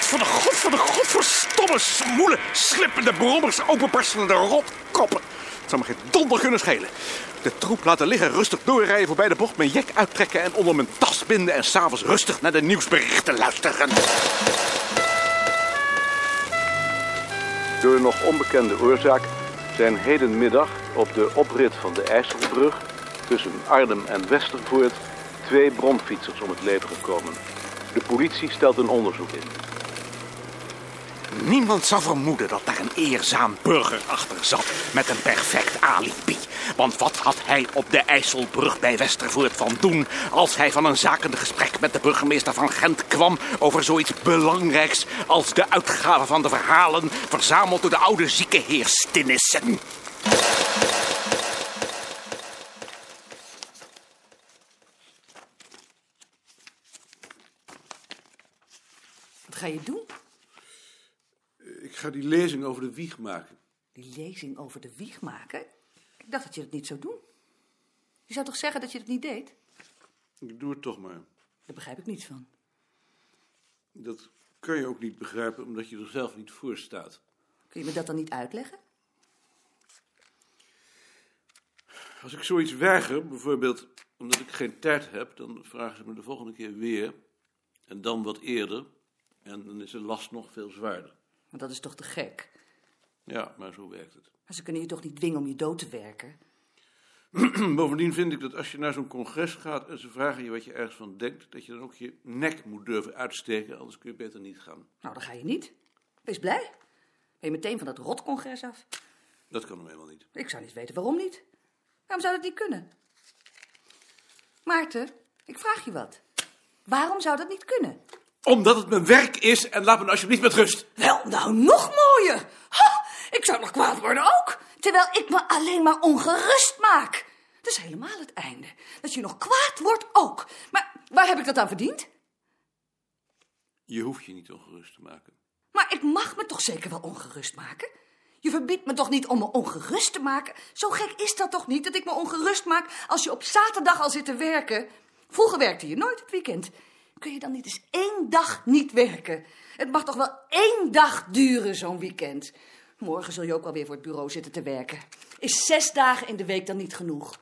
Van de God van de God voor stomme, smoele, slippende, brommers, openbarstende rotkoppen. Het zou me geen donder kunnen schelen. De troep laten liggen, rustig doorrijden voorbij de bocht, mijn jek uittrekken en onder mijn tas binden en s'avonds rustig naar de nieuwsberichten luisteren. Door een nog onbekende oorzaak zijn hedenmiddag op de oprit van de IJsselbrug tussen Arnhem en Westervoort twee bronfietsers om het leven gekomen. De politie stelt een onderzoek in. Niemand zou vermoeden dat daar een eerzaam burger achter zat met een perfect alibi. Want wat had hij op de IJsselbrug bij Westervoort van doen... als hij van een zakende gesprek met de burgemeester van Gent kwam... over zoiets belangrijks als de uitgave van de verhalen... verzameld door de oude zieke heer Stinnissen. Wat ga je doen? Ik ga die lezing over de wieg maken. Die lezing over de wieg maken? Ik dacht dat je het niet zou doen. Je zou toch zeggen dat je het niet deed? Ik doe het toch maar. Daar begrijp ik niets van. Dat kan je ook niet begrijpen, omdat je er zelf niet voor staat. Kun je me dat dan niet uitleggen? Als ik zoiets weiger, bijvoorbeeld omdat ik geen tijd heb, dan vragen ze me de volgende keer weer. En dan wat eerder. En dan is de last nog veel zwaarder. Want dat is toch te gek? Ja, maar zo werkt het. Maar ze kunnen je toch niet dwingen om je dood te werken? Bovendien vind ik dat als je naar zo'n congres gaat en ze vragen je wat je ergens van denkt, dat je dan ook je nek moet durven uitsteken, anders kun je beter niet gaan. Nou, dan ga je niet. Wees blij. Ben je meteen van dat rotcongres af? Dat kan hem helemaal niet. Ik zou niet weten waarom niet. Waarom zou dat niet kunnen? Maarten, ik vraag je wat. Waarom zou dat niet kunnen? Omdat het mijn werk is en laat me alsjeblieft met rust. Wel, nou, nog mooier. Ha, ik zou nog kwaad worden ook. Terwijl ik me alleen maar ongerust maak. Dat is helemaal het einde. Dat je nog kwaad wordt ook. Maar waar heb ik dat aan verdiend? Je hoeft je niet ongerust te maken. Maar ik mag me toch zeker wel ongerust maken? Je verbiedt me toch niet om me ongerust te maken? Zo gek is dat toch niet, dat ik me ongerust maak als je op zaterdag al zit te werken? Vroeger werkte je nooit het weekend. Kun je dan niet eens één dag niet werken? Het mag toch wel één dag duren, zo'n weekend? Morgen zul je ook wel weer voor het bureau zitten te werken. Is zes dagen in de week dan niet genoeg?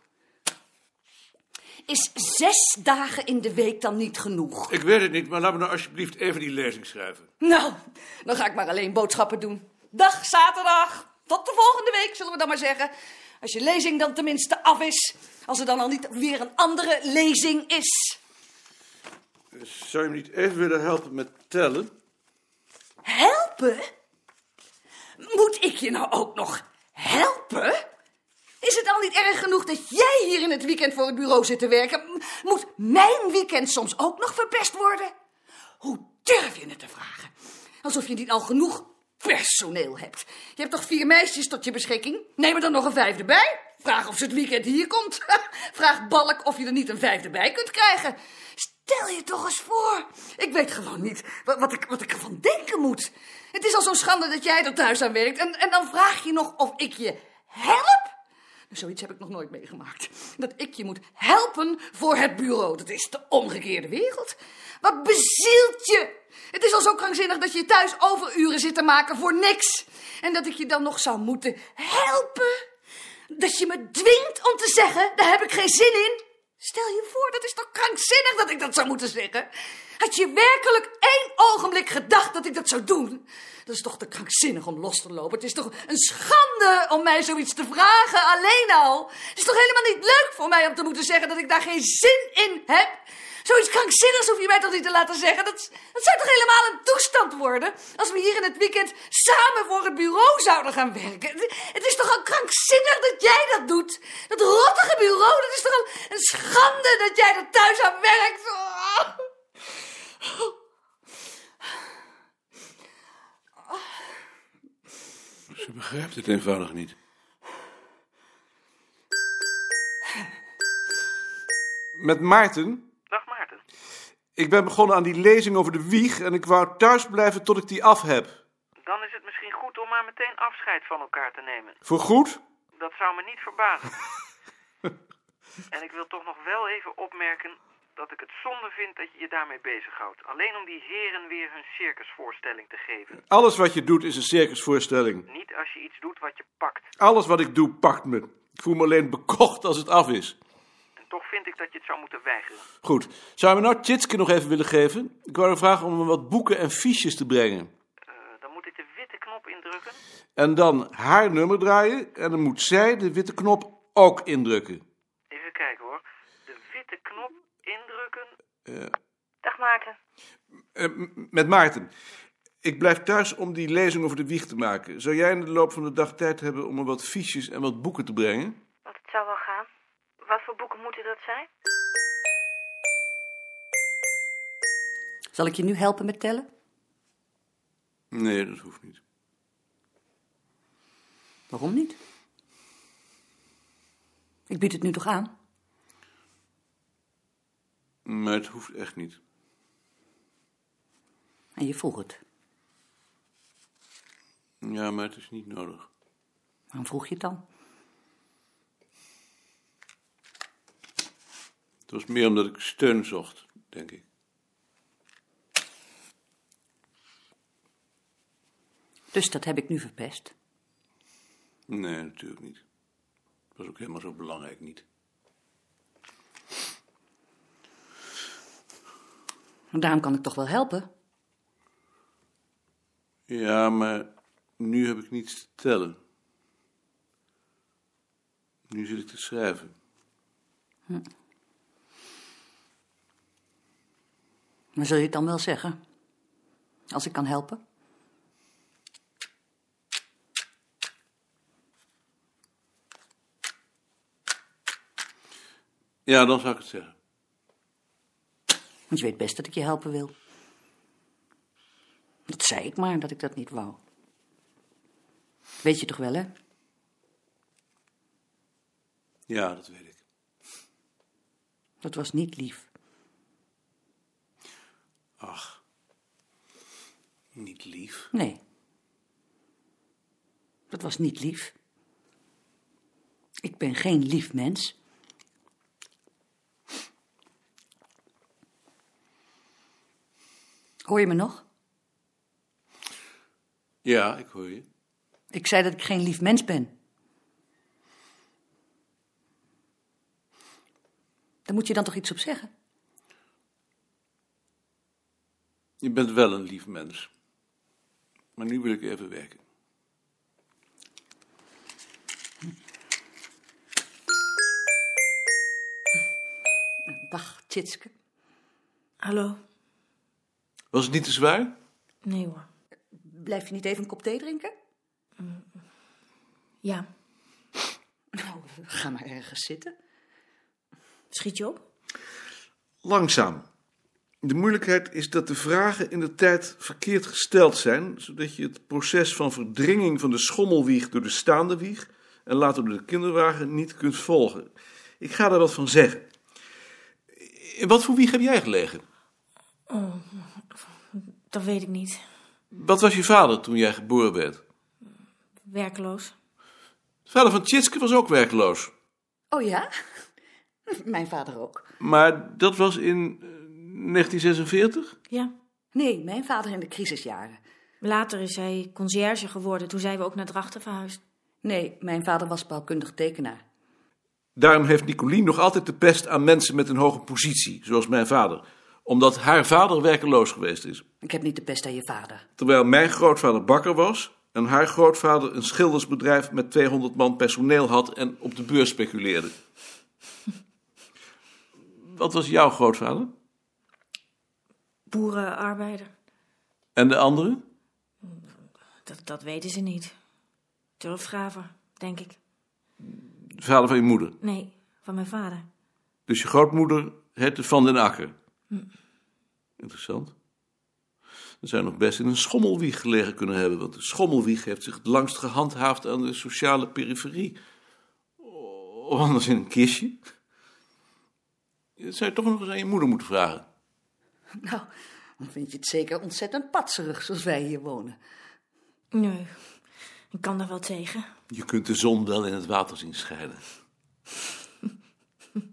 Is zes dagen in de week dan niet genoeg? Ik weet het niet, maar laat me nou alsjeblieft even die lezing schrijven. Nou, dan ga ik maar alleen boodschappen doen. Dag zaterdag. Tot de volgende week, zullen we dan maar zeggen. Als je lezing dan tenminste af is. Als er dan al niet weer een andere lezing is. Zou je me niet even willen helpen met tellen? Helpen? Moet ik je nou ook nog helpen? Is het al niet erg genoeg dat jij hier in het weekend voor het bureau zit te werken? Moet mijn weekend soms ook nog verpest worden? Hoe durf je het te vragen? Alsof je niet al genoeg personeel hebt. Je hebt toch vier meisjes tot je beschikking? Neem er dan nog een vijfde bij. Vraag of ze het weekend hier komt. Vraag Balk of je er niet een vijfde bij kunt krijgen. Stel je toch eens voor. Ik weet gewoon niet wat, wat, ik, wat ik ervan denken moet. Het is al zo'n schande dat jij er thuis aan werkt. En, en dan vraag je nog of ik je help? Zoiets heb ik nog nooit meegemaakt. Dat ik je moet helpen voor het bureau. Dat is de omgekeerde wereld. Wat bezielt je? Het is al zo krankzinnig dat je thuis overuren zit te maken voor niks. En dat ik je dan nog zou moeten helpen. Dat je me dwingt om te zeggen, daar heb ik geen zin in. Stel je voor, dat is toch krankzinnig dat ik dat zou moeten zeggen? Had je werkelijk één ogenblik gedacht dat ik dat zou doen? Dat is toch te krankzinnig om los te lopen. Het is toch een schande om mij zoiets te vragen, alleen al. Het is toch helemaal niet leuk voor mij om te moeten zeggen dat ik daar geen zin in heb? Zoiets krankzinnigs hoef je mij toch niet te laten zeggen? Dat, dat zou toch helemaal een toestand worden? Als we hier in het weekend samen voor het bureau zouden gaan werken. Het, het is toch al krankzinnig dat jij dat doet? Dat rottige bureau, dat is toch al een schande dat jij er thuis aan werkt? Oh. Ze begrijpt het eenvoudig niet. Met Maarten. Ik ben begonnen aan die lezing over de wieg en ik wou thuis blijven tot ik die af heb. Dan is het misschien goed om maar meteen afscheid van elkaar te nemen. Voor goed? Dat zou me niet verbazen. en ik wil toch nog wel even opmerken dat ik het zonde vind dat je je daarmee bezighoudt. Alleen om die heren weer hun circusvoorstelling te geven. Alles wat je doet is een circusvoorstelling. Niet als je iets doet wat je pakt. Alles wat ik doe pakt me. Ik voel me alleen bekocht als het af is. Toch vind ik dat je het zou moeten weigeren. Goed. Zou je me nou Tjitske nog even willen geven? Ik wou haar vragen om me wat boeken en fiches te brengen. Eh, dan moet ik de witte knop indrukken. En dan haar nummer draaien. En dan moet zij de witte knop ook indrukken. Even kijken hoor. De witte knop indrukken. Dag Maarten. Eh, met Maarten. Ik blijf thuis om die lezing over de wieg te maken. Zou jij in de loop van de dag tijd hebben om me wat fiches en wat boeken te brengen? Want het zou wel gaan. Wat voor boeken moeten dat zijn? Zal ik je nu helpen met tellen? Nee, dat hoeft niet. Waarom niet? Ik bied het nu toch aan? Maar het hoeft echt niet. En je vroeg het. Ja, maar het is niet nodig. Waarom vroeg je het dan? Het was meer omdat ik steun zocht, denk ik. Dus dat heb ik nu verpest. Nee, natuurlijk niet. Het was ook helemaal zo belangrijk niet. Daarom kan ik toch wel helpen. Ja, maar nu heb ik niets te tellen. Nu zit ik te schrijven. Maar zul je het dan wel zeggen? Als ik kan helpen? Ja, dan zou ik het zeggen. Want je weet best dat ik je helpen wil. Dat zei ik maar, dat ik dat niet wou. Weet je toch wel, hè? Ja, dat weet ik. Dat was niet lief. Ach. Niet lief. Nee. Dat was niet lief. Ik ben geen lief mens. Hoor je me nog? Ja, ik hoor je. Ik zei dat ik geen lief mens ben. Daar moet je dan toch iets op zeggen? Je bent wel een lief mens. Maar nu wil ik even werken. Dag, Tjitske. Hallo? Was het niet te zwaar? Nee hoor. Blijf je niet even een kop thee drinken? Ja. Nou, ga maar ergens zitten. Schiet je op? Langzaam. De moeilijkheid is dat de vragen in de tijd verkeerd gesteld zijn, zodat je het proces van verdringing van de schommelwieg door de staande wieg en later door de kinderwagen niet kunt volgen. Ik ga daar wat van zeggen. In wat voor wieg heb jij gelegen? Dat weet ik niet. Wat was je vader toen jij geboren werd? Werkloos. De vader van Tjitske was ook werkloos. Oh ja? Mijn vader ook. Maar dat was in 1946? Ja. Nee, mijn vader in de crisisjaren. Later is hij conciërge geworden. Toen zijn we ook naar Drachten verhuisd. Nee, mijn vader was bouwkundig tekenaar. Daarom heeft Nicolien nog altijd de pest aan mensen met een hoge positie, zoals mijn vader. Omdat haar vader werkeloos geweest is. Ik heb niet de pest aan je vader. Terwijl mijn grootvader bakker was en haar grootvader een schildersbedrijf met 200 man personeel had en op de beurs speculeerde. Wat was jouw grootvader? Boerenarbeider. En de andere? Dat, dat weten ze niet. Turfgraver, denk ik. De vader van je moeder. Nee, van mijn vader. Dus je grootmoeder heette Van den Akker. Interessant. Dan zou je nog best in een schommelwieg gelegen kunnen hebben, want de schommelwieg heeft zich het langst gehandhaafd aan de sociale periferie. Of anders in een kistje. Dat zou je toch nog eens aan je moeder moeten vragen. Nou, dan vind je het zeker ontzettend patserig zoals wij hier wonen. Nee, ik kan daar wel tegen. Je kunt de zon wel in het water zien schijnen.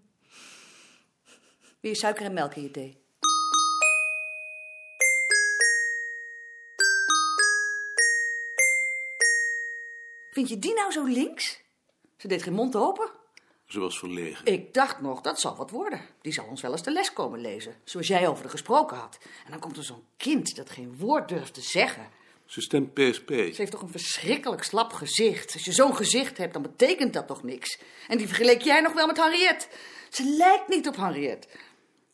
Wil je suiker en melk in je thee? Vind je die nou zo links? Ze deed geen mond open. Ze was verlegen. Ik dacht nog, dat zal wat worden. Die zal ons wel eens de les komen lezen, zoals jij over de gesproken had. En dan komt er zo'n kind dat geen woord durft te zeggen. Ze stemt PSP. Ze heeft toch een verschrikkelijk slap gezicht. Als je zo'n gezicht hebt, dan betekent dat toch niks. En die vergeleek jij nog wel met Henriette. Ze lijkt niet op Henriette.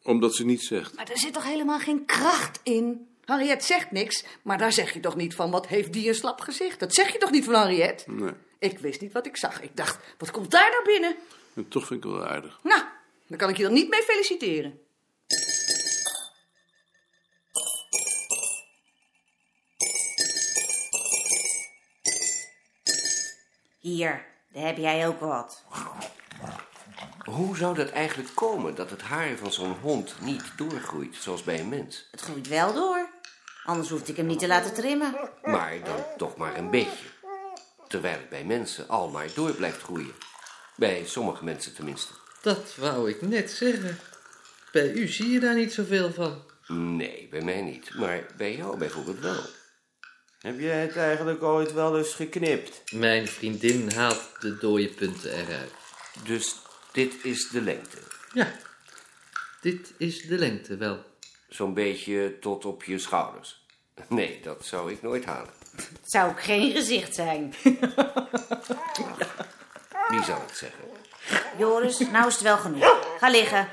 Omdat ze niet zegt. Maar er zit toch helemaal geen kracht in? Henriette zegt niks, maar daar zeg je toch niet van... wat heeft die een slap gezicht? Dat zeg je toch niet van Henriette? Nee. Ik wist niet wat ik zag. Ik dacht, wat komt daar nou binnen? En toch vind ik het wel aardig. Nou, dan kan ik je er niet mee feliciteren. Hier, daar heb jij ook wat. Hoe zou dat eigenlijk komen dat het haar van zo'n hond niet doorgroeit, zoals bij een mens? Het groeit wel door. Anders hoefde ik hem niet te laten trimmen. Maar dan toch maar een beetje. Terwijl het bij mensen al maar door blijft groeien. Bij sommige mensen tenminste. Dat wou ik net zeggen. Bij u zie je daar niet zoveel van. Nee, bij mij niet. Maar bij jou bijvoorbeeld wel. Heb jij het eigenlijk ooit wel eens geknipt? Mijn vriendin haalt de dode punten eruit. Dus dit is de lengte. Ja, dit is de lengte wel. Zo'n beetje tot op je schouders. Nee, dat zou ik nooit halen. Het zou ook geen gezicht zijn. Wie zou het zeggen? Joris, nou is het wel genoeg. Ga liggen.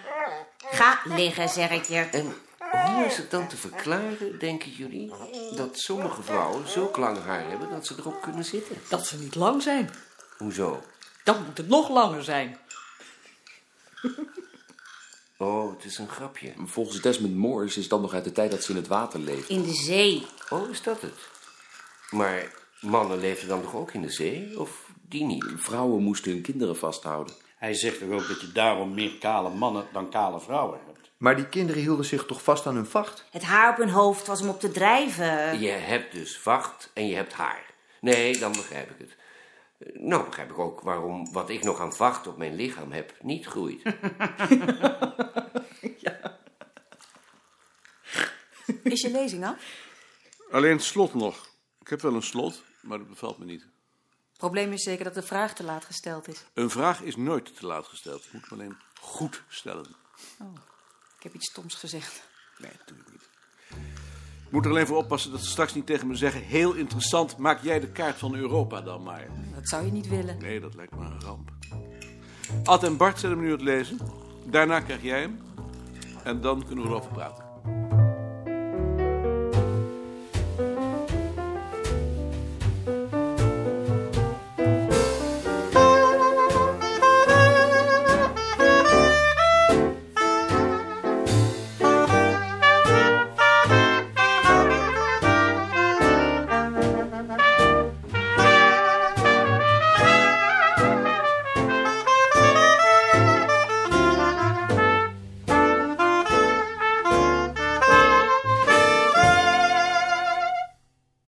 Ga liggen, zeg ik je. En hoe is het dan te verklaren, denken jullie, dat sommige vrouwen zulk lang haar hebben dat ze erop kunnen zitten? Dat ze niet lang zijn. Hoezo? Dan moet het nog langer zijn. Oh, het is een grapje. Volgens Desmond Morris is dat nog uit de tijd dat ze in het water leefde. In de zee. Oh, is dat het? Maar mannen leefden dan toch ook in de zee? Of die niet? Vrouwen moesten hun kinderen vasthouden. Hij zegt toch ook dat je daarom meer kale mannen dan kale vrouwen hebt? Maar die kinderen hielden zich toch vast aan hun vacht? Het haar op hun hoofd was om op te drijven. Je hebt dus vacht en je hebt haar. Nee, dan begrijp ik het. Eh, Nou begrijp ik ook waarom wat ik nog aan vacht op mijn lichaam heb niet groeit. Is je lezing af? Alleen het slot nog. Ik heb wel een slot, maar dat bevalt me niet. Het probleem is zeker dat de vraag te laat gesteld is. Een vraag is nooit te laat gesteld. Je moet hem alleen goed stellen. Ik heb iets stoms gezegd. Nee, natuurlijk niet. Ik moet er alleen voor oppassen dat ze straks niet tegen me zeggen... heel interessant, maak jij de kaart van Europa dan maar. Dat zou je niet willen. Nee, dat lijkt me een ramp. Ad en Bart zetten hem nu het lezen. Daarna krijg jij hem. En dan kunnen we erover praten.